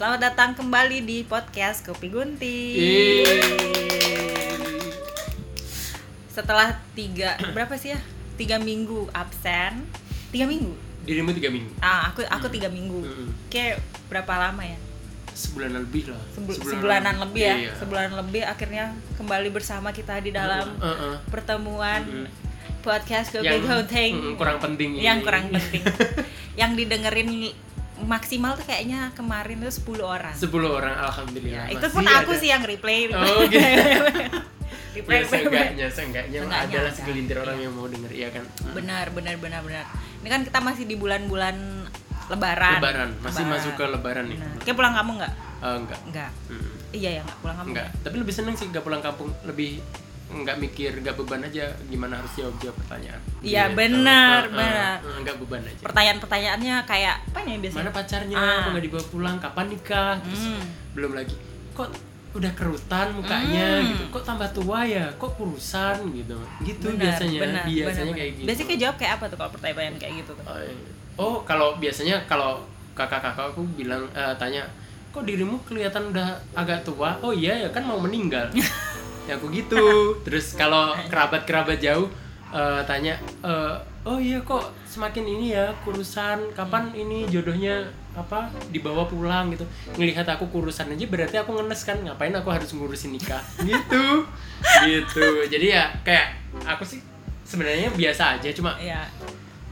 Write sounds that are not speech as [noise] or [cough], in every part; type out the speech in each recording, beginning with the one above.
Selamat datang kembali di podcast Kopi Gunting. Yeay. Setelah tiga berapa sih ya? Tiga minggu absen. Tiga minggu. Dirimu tiga minggu. Ah, aku aku tiga minggu. Mm-mm. Kayak berapa lama ya? Sebulan lebih lah. Sebul- Sebulan- sebulanan lebih ya. Iya. Sebulan lebih akhirnya kembali bersama kita di dalam Heeh. pertemuan Mm-mm. podcast Kopi Yang Gunting. mm, kurang penting. Yang ini. kurang penting. [laughs] Yang didengerin maksimal tuh kayaknya kemarin tuh 10 orang. 10 orang alhamdulillah. Ya, itu pun aku ada. sih yang replay. Oh, gitu. [laughs] replay, [laughs] Ya, seenggaknya, seenggaknya Seenggaknya adalah ada. segelintir orang Iya. yang mau denger ya kan. Mm. Benar, benar, benar, benar. Ini kan kita masih di bulan-bulan Lebaran. Lebaran, masih masuk ke Lebaran nih. Benar. Kayak pulang kamu nggak? Eh, enggak. Nggak. Mm. Iya ya nggak pulang kamu. Enggak. Tapi lebih seneng sih gak pulang kampung, lebih nggak mikir, nggak beban aja gimana harus jawab jawab pertanyaan. Iya, Gitu. benar, benar. eh, Nggak beban aja. Pertanyaan-pertanyaannya kayak apa nih biasanya? Mana pacarnya? Ah. Kok nggak dibawa pulang? Kapan nikah? Terus Hmm. belum lagi. Kok udah kerutan mukanya Hmm. gitu? Kok tambah tua ya? Kok kurusan gitu? Gitu Benar, biasanya. benar, biasanya benar, kayak gitu. Biasanya kayak jawab kayak apa tuh kalau pertanyaan kayak gitu tuh? Oh, iya. Oh, kalau biasanya kalau kakak-kakak aku bilang eh, tanya, kok dirimu kelihatan udah agak tua? Oh iya ya kan mau meninggal. [laughs] ya aku gitu. [laughs] Terus kalau kerabat-kerabat jauh eh, tanya, eh, oh iya kok semakin ini ya kurusan. Kapan ini jodohnya apa dibawa pulang gitu ngelihat aku kurusan aja berarti aku ngenes kan ngapain aku harus ngurusin nikah [laughs] gitu gitu jadi ya kayak aku sih sebenarnya biasa aja cuma Iya.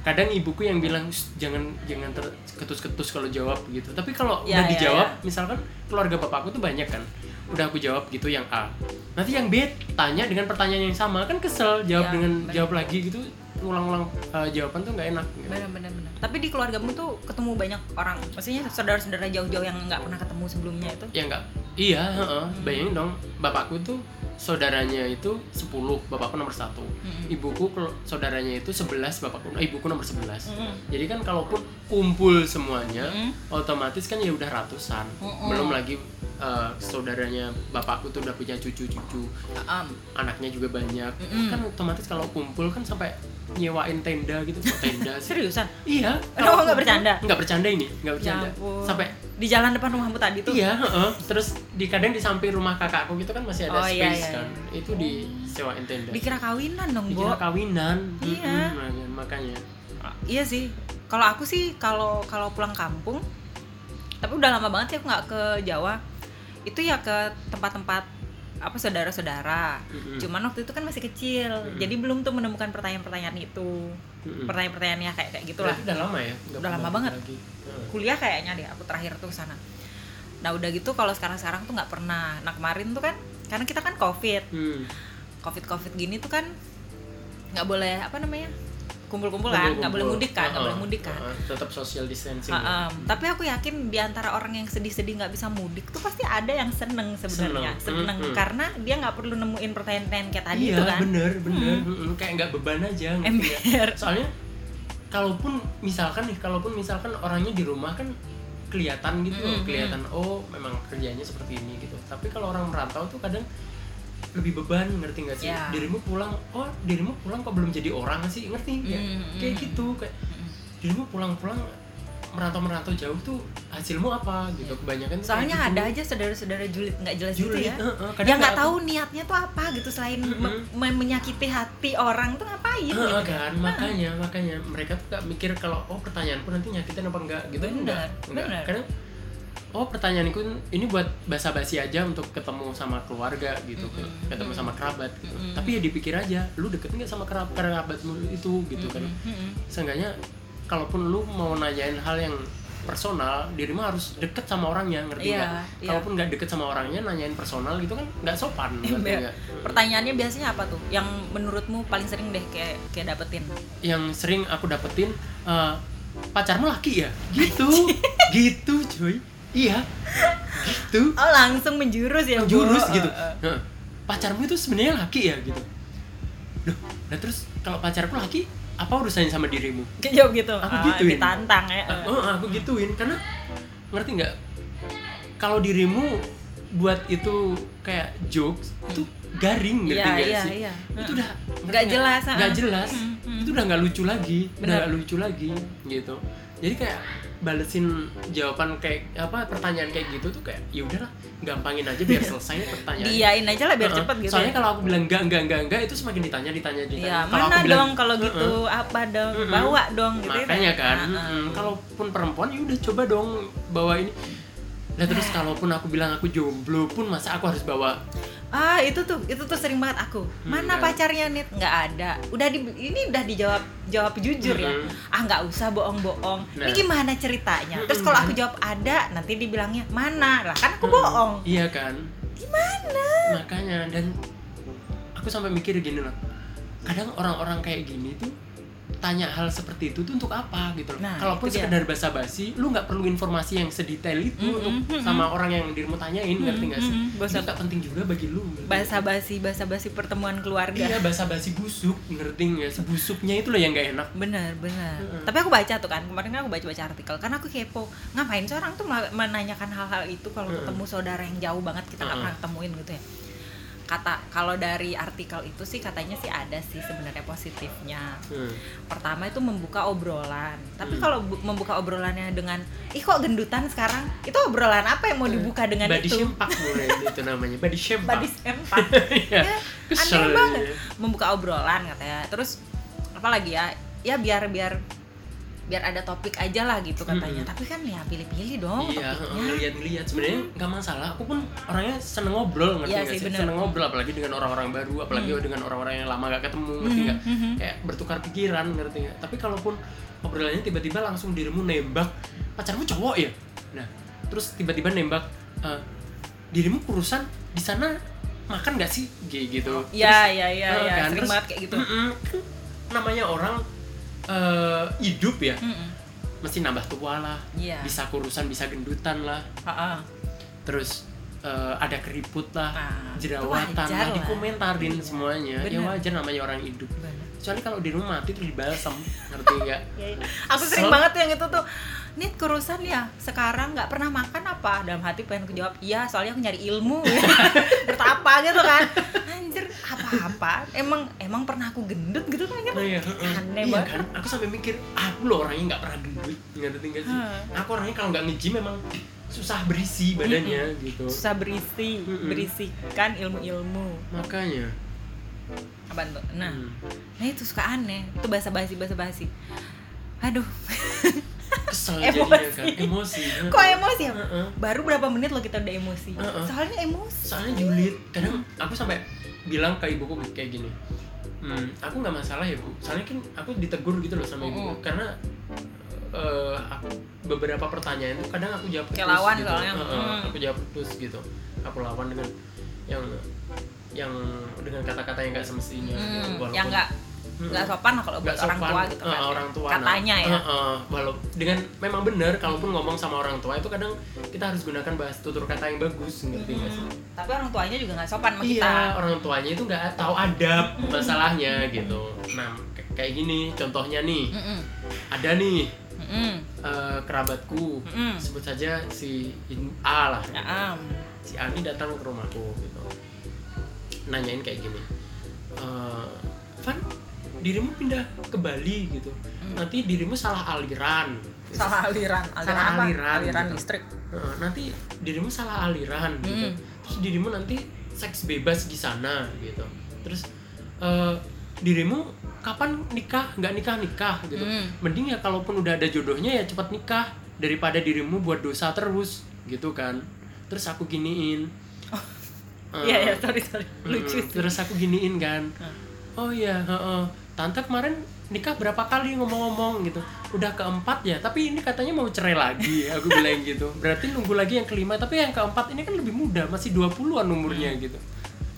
kadang ibuku yang bilang "Shh, jangan jangan terketus-ketus kalau jawab gitu tapi kalau Ya, udah ya, dijawab ya. misalkan keluarga bapakku tuh banyak kan udah aku jawab gitu yang A nanti yang B tanya dengan pertanyaan yang sama kan kesel jawab Ya, dengan benar. jawab lagi gitu ulang-ulang uh, jawaban tuh nggak enak gitu. Benar, benar, benar. Tapi di keluargamu tuh ketemu banyak orang. Maksudnya saudara-saudara jauh-jauh yang nggak pernah ketemu sebelumnya itu. ya enggak iya heeh. Hmm. bayangin dong bapakku tuh saudaranya itu 10 bapakku nomor satu Mm-mm. ibuku saudaranya itu 11 bapakku eh, ibuku nomor 11 Mm-mm. jadi kan kalaupun kumpul semuanya Mm-mm. otomatis kan ya udah ratusan Mm-mm. belum lagi eh, saudaranya bapakku tuh udah punya cucu-cucu Um, anaknya juga banyak Mm-mm. kan otomatis kalau kumpul kan sampai nyewain tenda gitu Kok tenda sih seriusan? iya Oh, nggak bercanda? nggak bercanda ini nggak Ya bercanda ampun. sampai di jalan depan rumahmu tadi tuh. Iya, heeh. terus di kadang di samping rumah kakakku gitu kan masih ada Oh, space iya, iya, kan. iya. Itu disewain tenda. Dikira kawinan dong, Bo. Dikira kawinan. Iya. Mm-mm, makanya. Iya sih. Kalau aku sih kalau kalau pulang kampung, tapi udah lama banget sih aku nggak ke Jawa. Itu ya ke tempat-tempat apa saudara-saudara. Mm-mm. Cuman waktu itu kan masih kecil, Mm-mm. jadi belum tuh menemukan pertanyaan-pertanyaan itu. Mm-mm. Pertanyaan-pertanyaannya kayak kayak gitulah. Udah lama ya? Nggak Udah lama banget. Lagi. Kuliah kayaknya deh aku terakhir tuh sana. Nah udah gitu kalau sekarang-sekarang tuh nggak pernah. Nah kemarin tuh kan karena kita kan covid, Hmm. covid covid gini tuh kan nggak boleh apa namanya kumpul-kumpul kan, nggak boleh mudik kan, nggak Heeh, boleh mudik kan. heeh. Tetap social distancing. Ah, ya. em, tapi aku yakin di antara orang yang sedih-sedih nggak bisa mudik tuh pasti ada yang seneng sebenarnya, Seneng. seneng Mm-mm. karena dia nggak perlu nemuin pertanyaan-pertanyaan kayak tadi iya, itu kan. bener, bener. Hmm. Kayak nggak beban aja. Ember. Soalnya kalaupun misalkan nih, kalaupun misalkan orangnya di rumah kan kelihatan gitu loh, Mm-mm. kelihatan oh memang kerjanya seperti ini gitu. Tapi kalau orang merantau tuh kadang lebih beban ngerti nggak sih Ya. dirimu pulang oh dirimu pulang kok belum jadi orang sih ngerti nggak? Mm-mm. kayak gitu kayak dirimu pulang-pulang merantau-merantau jauh tuh hasilmu apa gitu kebanyakan tuh Soalnya kayak ada gitu. aja saudara-saudara julid nggak jelas Julid, gitu ya. heeh. Kadang Dia nggak tahu niatnya tuh apa gitu selain me- Mm-mm. me- menyakiti hati orang tuh ngapain Heeh, gitu kan makanya makanya mereka tuh gak mikir kalau oh pertanyaanku nanti nyakitin apa enggak gitu Bener, enggak enggak bener. kadang oh pertanyaanku ini buat basa-basi aja untuk ketemu sama keluarga gitu Mm-mm. ketemu sama kerabat gitu Mm-mm. tapi ya dipikir aja lu deket nggak sama kerab kerabatmu itu gitu kan Mm-mm. seenggaknya kalaupun lu mau nanyain hal yang personal dirimu harus deket sama orangnya ngerti Iya, nggak iya. kalaupun nggak deket sama orangnya nanyain personal gitu kan nggak sopan [laughs] nggak? Pertanyaannya biasanya apa tuh? Yang menurutmu paling sering deh kayak kayak dapetin? yang sering aku dapetin eh, pacarmu laki ya gitu [laughs] gitu cuy iya gitu Oh langsung menjurus ya Bu? jurus Oh, gitu oh, oh. Heeh. pacarmu itu sebenarnya laki ya gitu Loh, nah terus kalau pacarku laki apa urusannya sama dirimu Kayak jawab gitu. Aku Ah, gituin. Ditantang ya. Ah, oh, aku gituin karena ngerti nggak kalau dirimu buat itu kayak jokes itu garing ngerti Iya, nggak iya, sih iya. itu Hmm. udah Nggak jelas, nggak ah. jelas Hmm, hmm. itu udah nggak lucu lagi udah Benar. nggak lucu lagi gitu jadi kayak balesin jawaban kayak apa pertanyaan kayak gitu tuh kayak ya udahlah gampangin aja biar selesai [laughs] pertanyaan diain aja lah biar Heeh. cepet gitu soalnya ya. kalau aku bilang enggak enggak enggak enggak itu semakin ditanya ditanya ditanya ya Kalau mana aku bilang, dong kalau gitu apa dong Mm-mm. bawa dong gitu ya. makanya kan Heeh. mm, kalaupun perempuan ya udah coba dong bawa ini nah terus [laughs] kalaupun aku bilang aku jomblo pun masa aku harus bawa ah itu tuh itu tuh sering banget aku. Mana kan. pacarnya nih nggak ada. Udah di ini udah dijawab jawab jujur ya. Mm-mm. ah nggak usah bohong-bohong. Ini Nah. gimana ceritanya? Terus Mm-mm. kalau aku jawab ada nanti dibilangnya mana? Lah kan aku bohong. Iya kan? Gimana? Makanya dan aku sampai mikir gini loh. Kadang orang-orang kayak gini tuh tanya hal seperti itu tuh untuk apa gitu loh. Nah, Kalaupun sekedar basa-basi, lu nggak perlu informasi yang sedetail itu untuk mm-mm. sama orang yang dirimu tanyain, ngerti nggak sih? mm-mm. Itu Basa- nggak penting juga bagi lu. ngerti nggak? basa basi basa basi pertemuan keluarga Iya basa-basi busuk, ngerti nggak sih? Busuknya itu loh yang nggak enak. bener bener Mm-mm. tapi aku baca tuh kan kemarin kan aku baca baca artikel karena aku kepo ngapain seorang tuh menanyakan hal-hal itu kalau Mm-mm. ketemu saudara yang jauh banget kita nggak Mm-mm. pernah ketemuin gitu ya kata kalau dari artikel itu sih katanya sih ada sih sebenarnya positifnya. Hmm. pertama itu membuka obrolan. Tapi Hmm. kalau bu- membuka obrolannya dengan ih kok gendutan sekarang? Itu obrolan apa yang mau dibuka dengan Body itu? shempak mulai [laughs] itu namanya. Body body sempak. [laughs] Iya. Ya, Kesel. aneh banget. Membuka obrolan katanya. Terus apalagi ya? Ya biar biar biar ada topik aja lah gitu katanya Mm-mm. tapi kan ya pilih-pilih dong Iya, topiknya ngeliat-ngeliat sebenarnya nggak masalah. Aku pun orangnya seneng ngobrol, ngerti Iya sih, sih? Seneng ngobrol, apalagi dengan orang-orang baru, apalagi Hmm. dengan orang-orang yang lama gak ketemu, ngerti Mhm, nggak? mhm. Kayak bertukar pikiran, ngerti nggak? Tapi kalaupun obrolannya tiba-tiba langsung dirimu nembak, pacarmu cowok ya? Nah, terus tiba-tiba nembak, "Eh, dirimu kurusan di sana makan nggak sih? Kayak gitu. Iya iya iya eh, iya kan, sering terus- banget kayak gitu Mm-mm, kan namanya orang eh, hidup ya, Mm-mm. mesti nambah tua lah, iya bisa kurusan, bisa gendutan lah Ha-ha. terus eh, ada keriput lah itu jerawatan lah lah. dikomentarin Iya, semuanya ya bener. wajar namanya orang hidup Bener. kecuali kalau di rumah mati terus dibalsam ngerti [laughs] nggak Iya, iya. aku sering So- banget tuh yang itu tuh Nit kurusan ya sekarang nggak pernah makan apa dalam hati pengen aku jawab iya soalnya aku nyari ilmu [laughs] bertapa gitu kan apa-apa emang emang pernah aku gendut gitu kan? Kan Nah, iya. Aneh Iya banget. kan? Aku sampai mikir aku loh orangnya nggak pernah gendut nggak sih? Hmm. aku orangnya kalau nggak nge-gym memang susah berisi badannya gitu. Susah berisi Mm-mm. berisikan ilmu-ilmu. Makanya. Apa tuh? Nah hmm. nah itu suka aneh. Itu bahasa basi bahasa basi. Aduh. Kesel [laughs] Emosi. jadinya kan? Emosi. Kok emosi ya? Heeh. baru berapa menit lo kita udah emosi? Heeh. soalnya emosi. Soalnya julid. Kadang aku sampai bilang ke ibuku kayak gini hmm, aku nggak masalah ya bu soalnya kan aku ditegur gitu loh sama ibuku Mm-mm. karena eh, aku beberapa pertanyaan tuh kadang aku jawab terus lawan gitu. soalnya. Heeh, Mm. aku jawab terus gitu aku lawan dengan yang yang dengan kata-kata yang nggak semestinya Hmm, walaupun- yang nggak sopan lah kalau buat orang sopan, tua gitu eh, kan orang tua katanya nah, ya eh, eh, walau dengan memang benar kalaupun ngomong sama orang tua itu kadang kita harus gunakan bahasa tutur kata yang bagus ngerti nggak sih Hmm, tapi orang tuanya juga nggak sopan sama kita Iya, orang tuanya itu nggak tahu adab masalahnya gitu. Nah, kayak gini contohnya nih, Mm-mm. ada nih Mm-mm. eh, kerabatku, Mm-mm. sebut saja si A lah. Ya, am. Si A ini datang ke rumahku gitu, nanyain kayak gini, "Eh, Van, dirimu pindah ke Bali gitu, Mm. nanti dirimu salah aliran. salah aliran aliran Salah apa aliran, aliran gitu. listrik nanti dirimu salah aliran gitu Mm. terus dirimu nanti seks bebas di sana gitu terus eh, dirimu kapan nikah nggak nikah nikah gitu Mm. mending ya kalaupun udah ada jodohnya ya cepat nikah daripada dirimu buat dosa terus gitu kan terus aku giniin Eh, iya iya sorry sorry mm, lucu sih. terus aku giniin kan Hmm. oh iya heeh. Tante kemarin nikah berapa kali ngomong-ngomong gitu. Udah keempat ya tapi ini katanya mau cerai lagi. Aku bilang gitu. Berarti nunggu lagi yang kelima tapi yang keempat ini kan lebih muda masih 20-an umurnya gitu.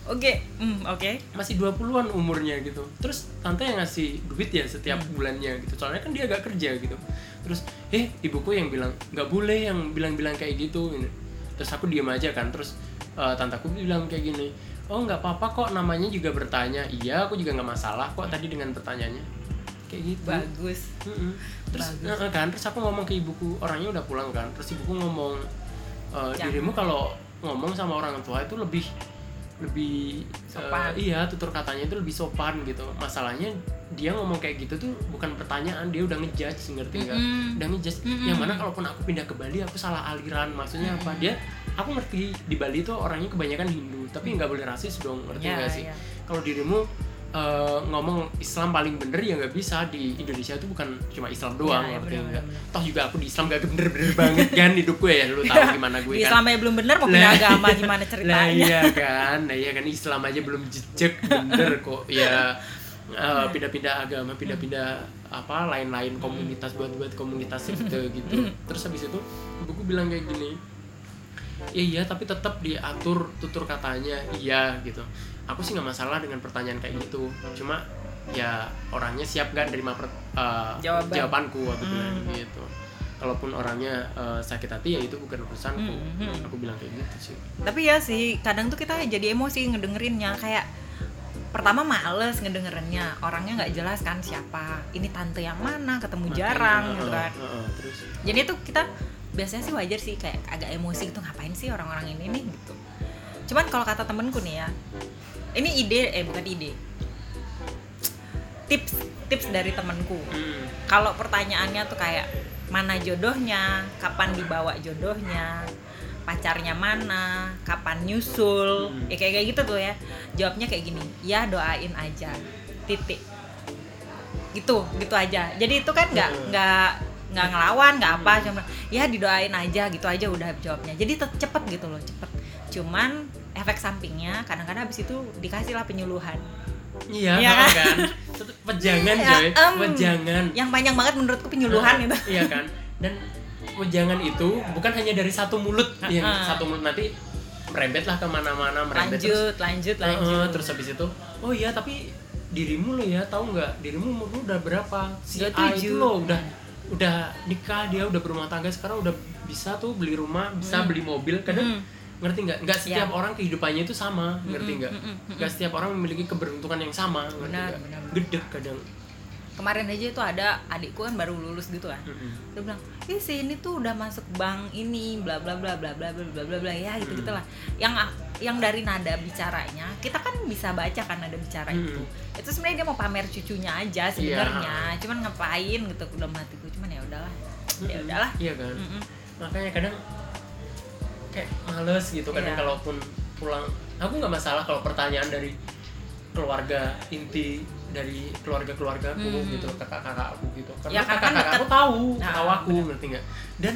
Oke hmm, oke. Masih 20-an umurnya gitu. Terus tante yang ngasih duit ya setiap bulannya gitu. Soalnya kan dia agak kerja gitu. Terus eh ibuku yang bilang nggak boleh yang bilang-bilang kayak gitu. Terus aku diem aja kan. Terus eh, tantaku bilang kayak gini oh nggak apa-apa kok namanya juga bertanya. Iya aku juga nggak masalah kok tadi dengan pertanyaannya. Kayak gitu. Bagus. Mm-mm. terus Bagus. eh, kan? Terus aku ngomong ke ibuku orangnya udah pulang kan? Terus ibuku ngomong e, dirimu kalau ngomong sama orang tua itu lebih lebih Sopan. eh, iya tutur katanya itu lebih sopan gitu masalahnya dia ngomong kayak gitu tuh bukan pertanyaan dia udah ngejudge ngerti nggak Mm-mm. udah ngejudge Mm-mm. yang mana kalaupun aku pindah ke Bali aku salah aliran maksudnya apa dia aku ngerti di Bali tuh orangnya kebanyakan Hindu tapi nggak boleh rasis dong ngerti nggak sih ya. kalau dirimu eh, ngomong Islam paling bener ya nggak bisa. Di Indonesia itu bukan cuma Islam doang Ya, ya, bener, toh juga aku di Islam gak [laughs] bener-bener banget kan hidupku ya lu tahu [laughs] gimana gue Di kan. Islam aja belum bener mau pindah agama gimana [laughs] Nah ceritanya? iya kan, nah iya kan Islam aja belum jejak bener kok ya eh, pindah-pindah agama, pindah-pindah apa lain-lain komunitas buat-buat komunitas sekte gitu. Terus habis itu ibuku bilang kayak gini, ya iya tapi tetap diatur tutur katanya iya gitu. Aku sih nggak masalah dengan pertanyaan kayak gitu, cuma ya orangnya siap nggak nerima per- eh, Jawaban. jawabanku bilang Hmm. gitu. Kalaupun orangnya eh, sakit hati ya itu bukan urusanku. Hmm, hmm. Aku bilang kayak gitu sih. Tapi ya sih, kadang tuh kita jadi emosi ngedengerinnya kayak pertama males ngedengerinnya orangnya nggak jelas kan siapa ini tante yang mana ketemu jarang Makanya, gitu uh, kan uh, uh, terus jadi tuh kita biasanya sih wajar sih kayak agak emosi gitu ngapain sih orang-orang ini nih? Gitu. Cuman kalau kata temenku nih ya ini ide eh bukan ide. Tips tips dari temenku. Hmm, kalau pertanyaannya tuh kayak mana jodohnya? Kapan dibawa jodohnya? Pacarnya mana? Kapan nyusul? Hmm. ya kayak kayak gitu tuh ya. Jawabnya kayak gini ya doain aja. Titik. Gitu gitu aja. Jadi itu kan nggak Hmm. nggak nggak ngelawan nggak apa cuma ya didoain aja gitu aja udah jawabnya. Jadi cepet gitu loh cepet. Cuman efek sampingnya kadang-kadang abis itu dikasih lah penyuluhan. Iya Iya kan, kan? Tetep wejangan Iya, coy. em. wejangan yang panjang banget menurutku penyuluhan Uh, gitu iya kan? Dan wejangan itu bukan hanya dari satu mulut yang satu mulut nanti merembet lah ke mana-mana merembet lanjut lanjut terus, lanjut. Uh, terus habis itu oh iya tapi dirimu lo ya tahu nggak? Dirimu umur udah berapa? Si A 27. itu lo udah udah nikah dia udah berumah tangga sekarang udah bisa tuh beli rumah bisa Hmm. beli mobil kadang Hmm. ngerti nggak nggak setiap Ya. orang kehidupannya itu sama ngerti Mm-mm, nggak mm-mm. nggak setiap orang memiliki keberuntungan yang sama ngerti nggak gede kadang kemarin aja itu ada adikku kan baru lulus gitu kan. Mm-mm. dia bilang ih si ini tuh udah masuk bank ini bla bla bla bla bla bla bla bla bla ya gitu gitulah. Yang yang dari nada bicaranya kita kan bisa baca kan nada bicara itu. Itu sebenarnya dia mau pamer cucunya aja sebenarnya cuman ngapain gitu dalam hatiku cuman ya udahlah. Ya udahlah. Iya kan? Makanya kadang kayak males gitu kadang Iya. kalaupun pulang. Aku nggak masalah kalau pertanyaan dari keluarga inti dari keluarga keluarga aku Hmm. gitu kakak kakak aku gitu. Karena Ya, kakak kan kakak aku tahu Nah, tahu aku ngerti nggak? Dan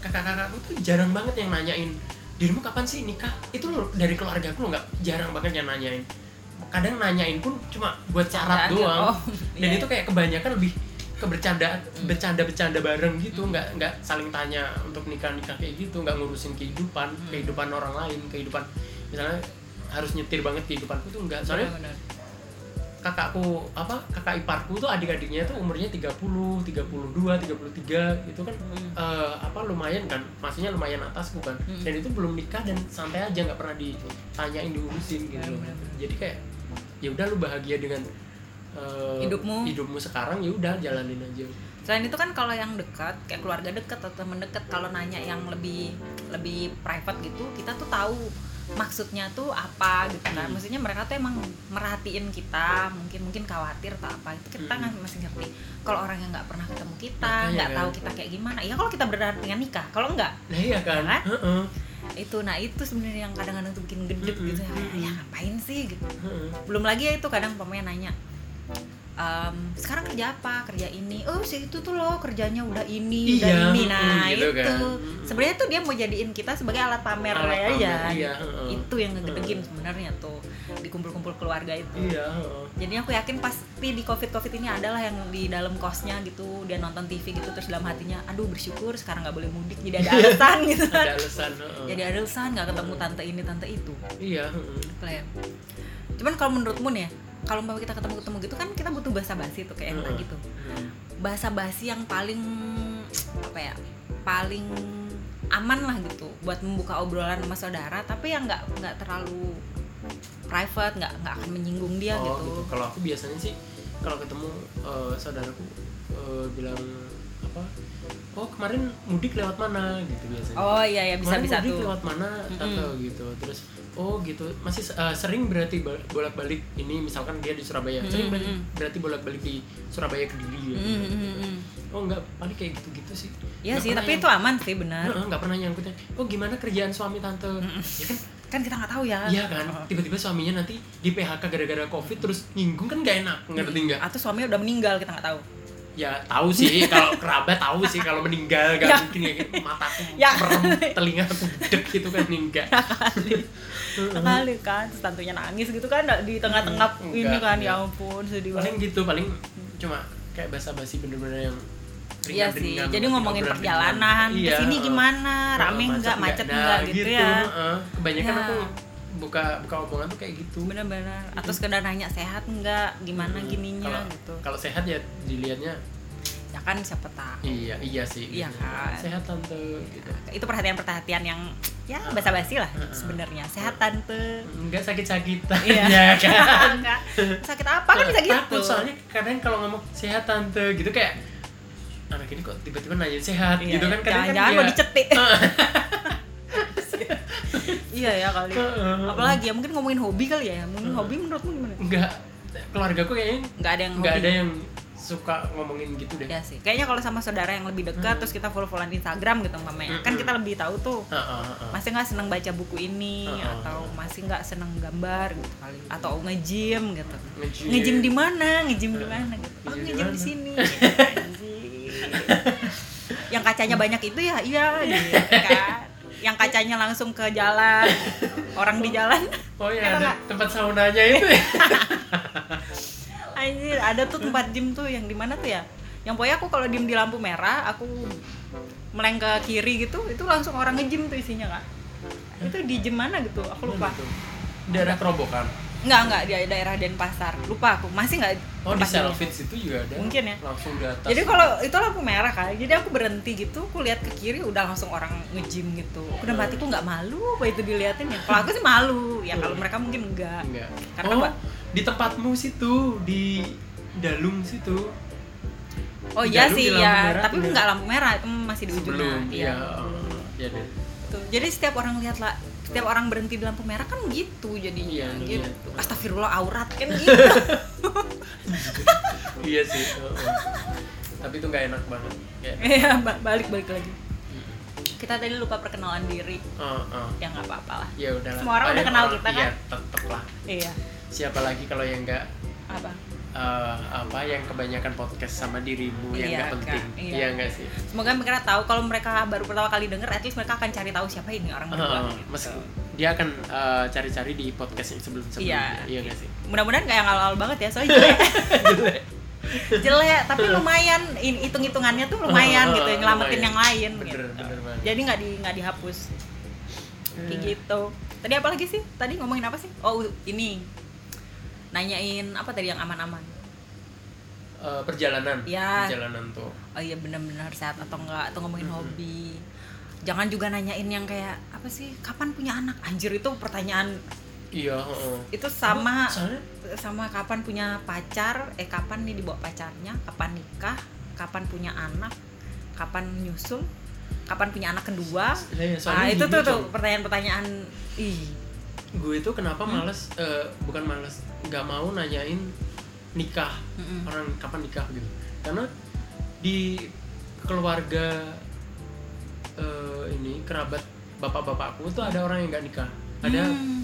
kakak kakak aku tuh jarang banget yang nanyain dirimu kapan sih nikah? Itu loh dari keluarga aku nggak jarang banget yang nanyain. Kadang nanyain pun cuma buat syarat doang. oh, dan iya. itu kayak kebanyakan lebih ke bercanda Hmm. bercanda bercanda bareng gitu. Nggak nggak saling tanya untuk nikah nikah kayak gitu. Nggak ngurusin kehidupan Hmm. kehidupan orang lain kehidupan misalnya harus nyetir banget kehidupanku tuh enggak soalnya Benar-benar. Kakakku apa kakak iparku tuh adik-adiknya tuh umurnya 30, 32, 33 itu kan Hmm. eh, apa lumayan kan maksudnya lumayan atasku kan Hmm. dan itu belum nikah dan santai aja nggak pernah ditanyain diurusin gitu loh. Benar-benar. jadi kayak ya udah lu bahagia dengan eh, Hidupmu. hidupmu sekarang ya udah jalanin aja selain itu kan kalau yang dekat kayak keluarga dekat atau teman dekat kalau nanya yang lebih lebih private gitu kita tuh tahu maksudnya tuh apa gitu kan Hmm. maksudnya mereka tuh emang merhatiin kita mungkin mungkin khawatir atau apa itu kita Hmm. nggak masih ngerti kalau orang yang nggak pernah ketemu kita nggak kan. tahu kita kayak gimana ya kalau kita berdampingan nikah kalau enggak nah iya kan Kan? Heeh, itu nah itu sebenarnya yang kadang-kadang tuh bikin gedek Mm-mm, gitu ya, mm-mm. ya ngapain sih gitu heeh. belum lagi ya itu kadang pemain nanya "Em, sekarang kerja apa kerja ini oh si itu tuh loh kerjanya udah ini udah Iya, ini nah gitu itu kan. sebenarnya tuh dia mau jadiin kita sebagai alat pamer Alat aja pamer, iya, gitu. heeh. itu yang ngegedekin sebenarnya tuh di kumpul-kumpul keluarga itu iya heeh. jadi aku yakin pasti di covid covid ini adalah yang di dalam kosnya gitu dia nonton TV gitu terus dalam hatinya aduh bersyukur sekarang nggak boleh mudik jadi ada alasan gitu kan [laughs] ada alasan heeh. jadi ada alasan nggak ketemu tante ini tante itu iya ya. Cuman kalau menurutmu nih ya, kalau mau kita ketemu-ketemu gitu kan kita butuh bahasa basi tuh kayak yang tadi tuh. Hmm. Bahasa basi yang paling apa ya? Paling aman lah gitu buat membuka obrolan sama saudara tapi yang nggak nggak terlalu private nggak nggak akan menyinggung dia oh, gitu. gitu. Kalau aku biasanya sih kalau ketemu eh, saudaraku eh, bilang apa oh kemarin mudik lewat mana gitu biasanya oh iya ya bisa kemarin bisa mudik tuh lewat mana tante gitu terus oh gitu. Masih uh, sering berarti bolak balik ini misalkan dia di Surabaya. Sering berarti, berarti bolak balik di Surabaya ke Kediri gitu. Mm, mm, mm, mm. oh enggak paling kayak gitu gitu sih. Iya sih tapi yang- itu aman sih benar. Heeh, nggak pernah nyangkutnya oh gimana kerjaan suami tante? Ya kan? Kan kita nggak tahu ya. Iya kan, tiba-tiba suaminya nanti di PHK gara-gara covid terus nyinggung kan gak enak, ngerti nggak? atau suaminya udah meninggal kita nggak tahu Ya tahu sih, kalau kerabat tahu sih kalau meninggal gak Ya. mungkin ya mataku Ya. merem, telingaku bedek gitu kan enggak. [laughs] kali kan terus tantunya nangis gitu kan di tengah-tengah Enggak, ini kan ya ampun sedih Paling banget gitu, paling cuma kayak basa-basi bener-bener yang Iya sih, jadi ngomongin perjalanan. Iya, ke sini gimana, rame Heeh, enggak, macet Nah, enggak gitu, ya. heeh. Kebanyakan Ya. aku buka buka omongan tuh kayak gitu. Bener-bener. Atau sekedar nanya sehat enggak, gimana Hmm, gininya kalau, gitu. Kalau sehat ya dilihatnya Ya kan siapa tahu. iya iya sih. Iya gitu. kan. Sehat tante gitu. Itu perhatian-perhatian yang ya basa-basi lah sebenarnya. Sehat tante. Enggak sakit-sakitan Iya. [laughs] ya kan. Sakit apa kan bisa gitu. Takut soalnya kadang kalau ngomong sehat tante gitu kayak anak ini kok tiba-tiba nanya sehat Iya, gitu kan kadang kan Jangan-jangan dia- mau dicetik. [laughs] iya ya kali. Heeh. Apalagi ya mungkin ngomongin hobi kali ya. Mungkin hobi menurutmu gimana? enggak keluargaku kayaknya Enggak ada yang enggak hobi. ada yang suka ngomongin gitu deh. Ya sih, kayaknya kalau sama saudara yang lebih dekat terus kita follow-followan Instagram gitu mamanya. Kan kita lebih tahu tuh Heeh, heeh. masih nggak seneng baca buku ini Heeh. atau masih nggak seneng gambar gitu kali atau nge-gym gitu. Nge-gym. Nge-gym di mana? Nge-gym di mana gitu. Oh, Nge-gym di sini. [laughs] Yang kacanya banyak itu ya, iya gitu kan. Kacanya langsung ke jalan. [laughs] Orang di jalan. Oh ya Enak ada tempat saunanya itu ya. [laughs] Anjir, ada tuh tempat gym tuh yang di mana tuh ya? Yang pokoknya aku kalau diem di lampu merah, aku meleng ke kiri gitu, itu langsung orang nge-gym tuh isinya kak. Itu di gym mana gitu? Aku lupa. Daerah Kerobokan. Enggak, enggak di daerah Denpasar. Lupa aku. Masih enggak Oh di. Selfits itu juga ada. Mungkin ya. Langsung di atas. Jadi kalau itu lampu merah kan, jadi aku berhenti gitu, aku lihat ke kiri udah langsung orang nge-gym gitu. Aku udah hatiku nggak malu apa itu diliatin ya. Kalau aku sih malu, ya kalau mereka mungkin enggak. enggak. Karena oh, apa? di tempatmu situ di Dalung situ. Oh iya sih ya, merah tapi tuh. enggak lampu merah, itu masih di ujungnya. Iya. ya. oh, ya deh. Tuh. Jadi setiap orang lihat lah, setiap orang berhenti di lampu merah kan gitu jadinya Iya, gitu. iya. Astagfirullah aurat kan [laughs] gitu. Iya sih. Tapi itu nggak enak banget. Kayak, Iya, ba- balik-balik lagi. Kita tadi lupa perkenalan diri. oh, oh. Ya nggak apa-apa lah. Ya udah. Semua orang udah kenal kita, kan? Iya, tetep lah. Iya. Siapa lagi kalau yang nggak Apa? eh, apa yang kebanyakan podcast sama dirimu yang Iya, nggak penting. Iya. Iya nggak sih? Semoga mereka tahu kalau mereka baru pertama kali denger, at least mereka akan cari tahu siapa ini orang berdua. Heeh, gitu. dia akan eh, cari-cari di podcast yang sebelum-sebelumnya. Iya. Iya nggak sih? Mudah-mudahan kayak yang awal-awal banget ya, soalnya jelek. Jelek. jelek, tapi lumayan in- hitung-hitungannya tuh lumayan gitu, Lumayan. yang lain Bener, gitu. bener banget. Jadi nggak di nggak dihapus. Kayak Eh. gitu. Tadi apa lagi sih? Tadi ngomongin apa sih? Oh, ini. Nanyain apa tadi yang aman-aman? Eh, perjalanan. Iya. Perjalanan tuh. oh iya benar-benar sehat atau enggak atau ngomongin Mm-mm. hobi jangan juga nanyain yang kayak apa sih kapan punya anak anjir itu pertanyaan Iya. heeh. itu sama Soalnya sama kapan punya pacar eh kapan nih dibawa pacarnya kapan nikah kapan punya anak kapan nyusul kapan punya anak kedua Iya, ah soalnya itu gini, tuh tuh pertanyaan-pertanyaan ih gue itu kenapa Hmm? males eh, bukan males nggak mau nanyain nikah Mm-mm. orang kapan nikah gitu karena di keluarga eh, ini kerabat bapak-bapakku tuh ada orang yang nggak nikah ada Hmm.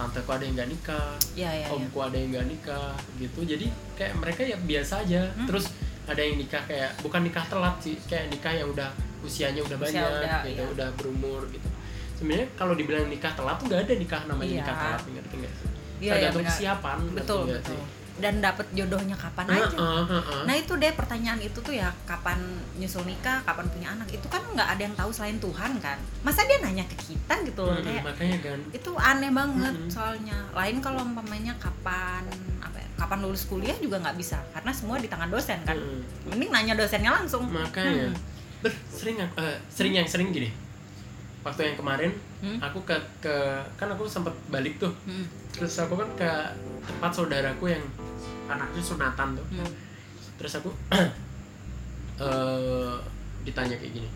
Tanteku ada yang nggak nikah ya ya, ya. omku ada yang nggak nikah gitu jadi kayak mereka ya biasa aja Hmm. terus ada yang nikah kayak bukan nikah telat sih kayak nikah yang udah usianya udah Usia banyak udah, gitu iya. udah berumur gitu sebenarnya kalau dibilang nikah telat tuh nggak ada nikah namanya Iya. nikah telat ngerti nggak sih Iya, iya, tergantung benar. kesiapan ngerti betul betul sih? Dan dapet jodohnya kapan aja heeh. Nah itu deh pertanyaan itu tuh ya kapan nyusul nikah, kapan punya anak itu kan nggak ada yang tahu selain Tuhan kan. Masa dia nanya ke kita gitu loh Mm-mm, kayak makanya kan itu aneh banget Mm-mm. soalnya. Lain kalau umpamanya kapan apa ya, kapan lulus kuliah juga nggak bisa karena semua di tangan dosen kan. Mm-mm. Mending nanya dosennya langsung. makanya Hmm. ber sering eh, sering yang sering gini waktu yang kemarin Hmm. aku ke ke kan aku sempat balik tuh Hmm. terus aku kan ke tempat saudaraku yang anaknya sunatan tuh. Hmm. terus aku [clears throat] eh ditanya kayak gini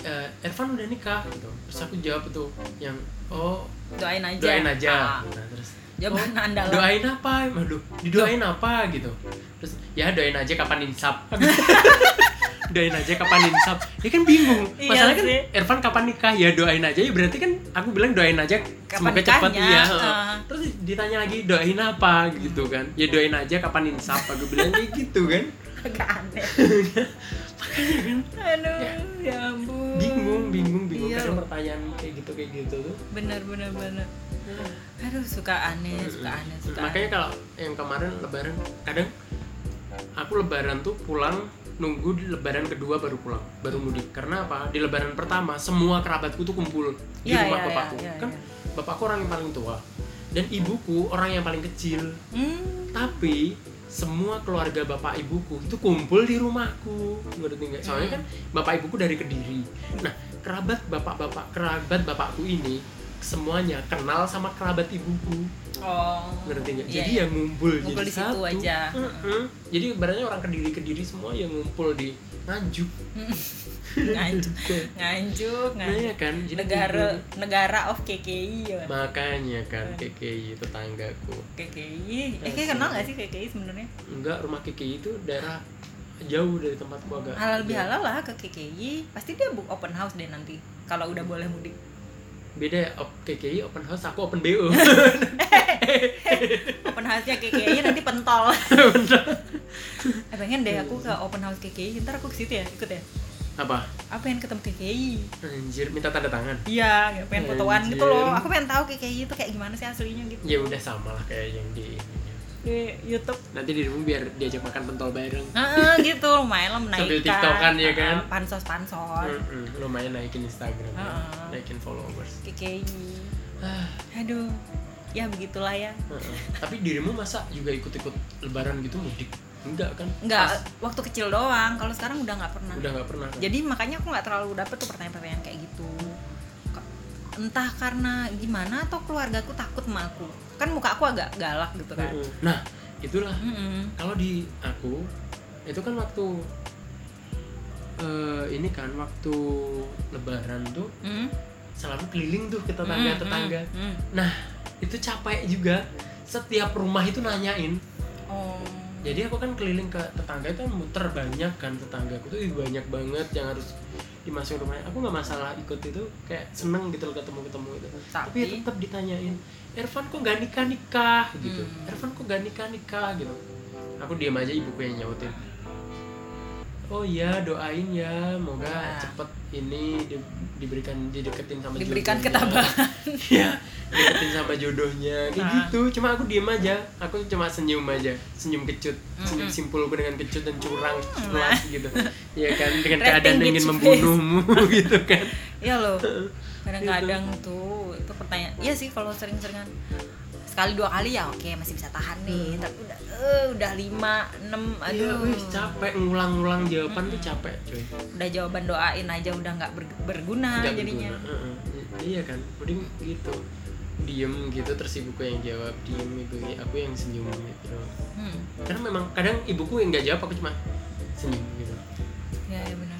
"Eh, Ervan udah nikah? Gitu. Terus aku jawab itu yang oh doain aja. doain aja. Ah, Nah, terus jawaban andalan doain apa? Aduh didoain apa? Gitu. Terus ya doain aja kapan insap [laughs] doain aja kapan insap dia kan bingung. Iya masalahnya kan sih. Ervan kapan nikah? Ya doain aja. Ya berarti kan aku bilang doain aja Kapan semoga cepat ya ah. terus ditanya lagi doain apa? gitu kan. Ya doain aja kapan insap aku bilang kayak gitu kan. Agak aneh. [laughs] Makanya kan. Aduh ya. ampun. Bingung bingung bingung. Iya. pertanyaan kayak gitu kayak gitu tuh. Bener bener bener aduh suka aneh suka aneh suka makanya kalau yang kemarin lebaran kadang aku lebaran tuh pulang nunggu di lebaran kedua baru pulang baru mudik. Karena apa? Di lebaran pertama semua kerabatku tuh kumpul di Iya, rumah iya, bapakku. iya, kan iya. bapakku orang yang paling tua dan ibuku orang yang paling kecil. Hmm, tapi semua keluarga bapak ibuku itu kumpul di rumahku. Ngerti nggak? Soalnya kan bapak ibuku dari kediri. Nah kerabat bapak bapak kerabat bapakku ini semuanya kenal sama kerabat ibuku oh. Ngerti nggak? Iya, jadi iya. yang ngumpul, Ngumpul jadi di situ satu. aja. Mm-mm. jadi ibaratnya orang kediri kediri semua yang ngumpul di nganjuk. [laughs] Nganjuk. Nganjuk nah nganjuk. ya kan? Jadi negara kumpul. negara of KKI ya. Makanya kan KKI tetanggaku. KKI eh kayak kenal gak sih KKI sebenarnya? Enggak rumah KKI itu daerah jauh dari tempatku agak halal bihalal lah ke KKI pasti dia book open house deh nanti kalau udah boleh mudik beda ya KKI open house aku open BO [laughs] open house-nya KKI nanti [laughs] pentol. Eh pengen deh aku ke open house KKI ntar aku ke situ ya ikut ya? Apa? Aku pengen ketemu KKI anjir minta tanda tangan. Iya pengen fotoan gitu loh. Aku pengen tahu KKI itu kayak gimana sih aslinya gitu. Ya udah sama lah kayak yang di. Di YouTube. Nanti dirimu biar diajak makan pentol bareng. Heeh, gitu lumayan lah menaikkan Sambil tiktokan ya kan? pansos pansos Mm-mm, lumayan naikin Instagram Heeh. naikin followers. KKI Ah, aduh ya begitulah ya. Heeh. tapi dirimu masa juga ikut-ikut lebaran gitu mudik? Enggak kan? Nggak Pas- waktu kecil doang. Kalau sekarang udah nggak pernah. Udah nggak pernah kan? jadi makanya aku nggak terlalu dapet tuh pertanyaan-pertanyaan kayak entah karena gimana atau keluargaku takut sama aku. Kan muka aku agak galak gitu kan. Nah itulah. Mm-mm. kalau di aku itu kan waktu eh, ini kan waktu lebaran tuh Mm. selalu keliling tuh ke tetangga tetangga Mm, mm, mm. nah itu capek juga. Setiap rumah itu nanyain. Oh. Jadi aku kan keliling ke tetangga itu kan muter banyak kan tetanggaku tuh banyak banget yang harus dimasukin rumahnya. Aku nggak masalah ikut itu kayak seneng gitu loh ketemu ketemu itu. Tapi, Tapi? ya tetap ditanyain Ervan kok gak nikah nikah gitu. Hmm. Ervan kok gak nikah nikah gitu. Aku diam aja ibuku yang nyautin oh iya doain ya moga Nah. cepet ini di- diberikan dideketin sama diberikan jodohnya. ketabahan [laughs] Iya, deketin sama jodohnya kayak Nah. gitu. Cuma aku diem aja, aku cuma senyum aja, senyum kecut, senyum Mm-mm. simpulku dengan kecut dan curang, Nah. culas gitu. [laughs] Iya kan, dengan keadaan ingin membunuhmu [laughs] gitu kan. iya loh kadang-kadang tuh itu pertanyaan iya sih kalau sering-seringan sekali dua kali ya oke masih bisa tahan nih tapi udah eh, udah lima enam Iya, aduh wih, capek ngulang-ngulang jawaban tuh capek, cuy. udah jawaban doain aja udah nggak ber- berguna Nggak jadinya berguna. Heeh. Iya kan, mending gitu. Diem gitu terus ibuku yang jawab, diem itu aku yang senyum gitu. hmm. Karena memang kadang ibuku yang nggak jawab aku cuma senyum gitu. ya, ya benar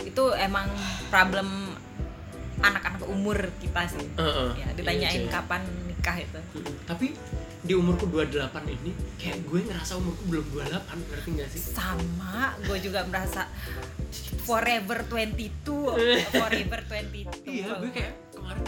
itu emang problem anak-anak umur kita sih Heeh. ya ditanyain Iya, kapan nikah itu Mm-mm. Tapi di umurku 28 ini kayak gue ngerasa umurku belum 28, ngerti gak sih? sama gue juga merasa forever 22 [laughs] forever 22 Iya, gue kayak kemarin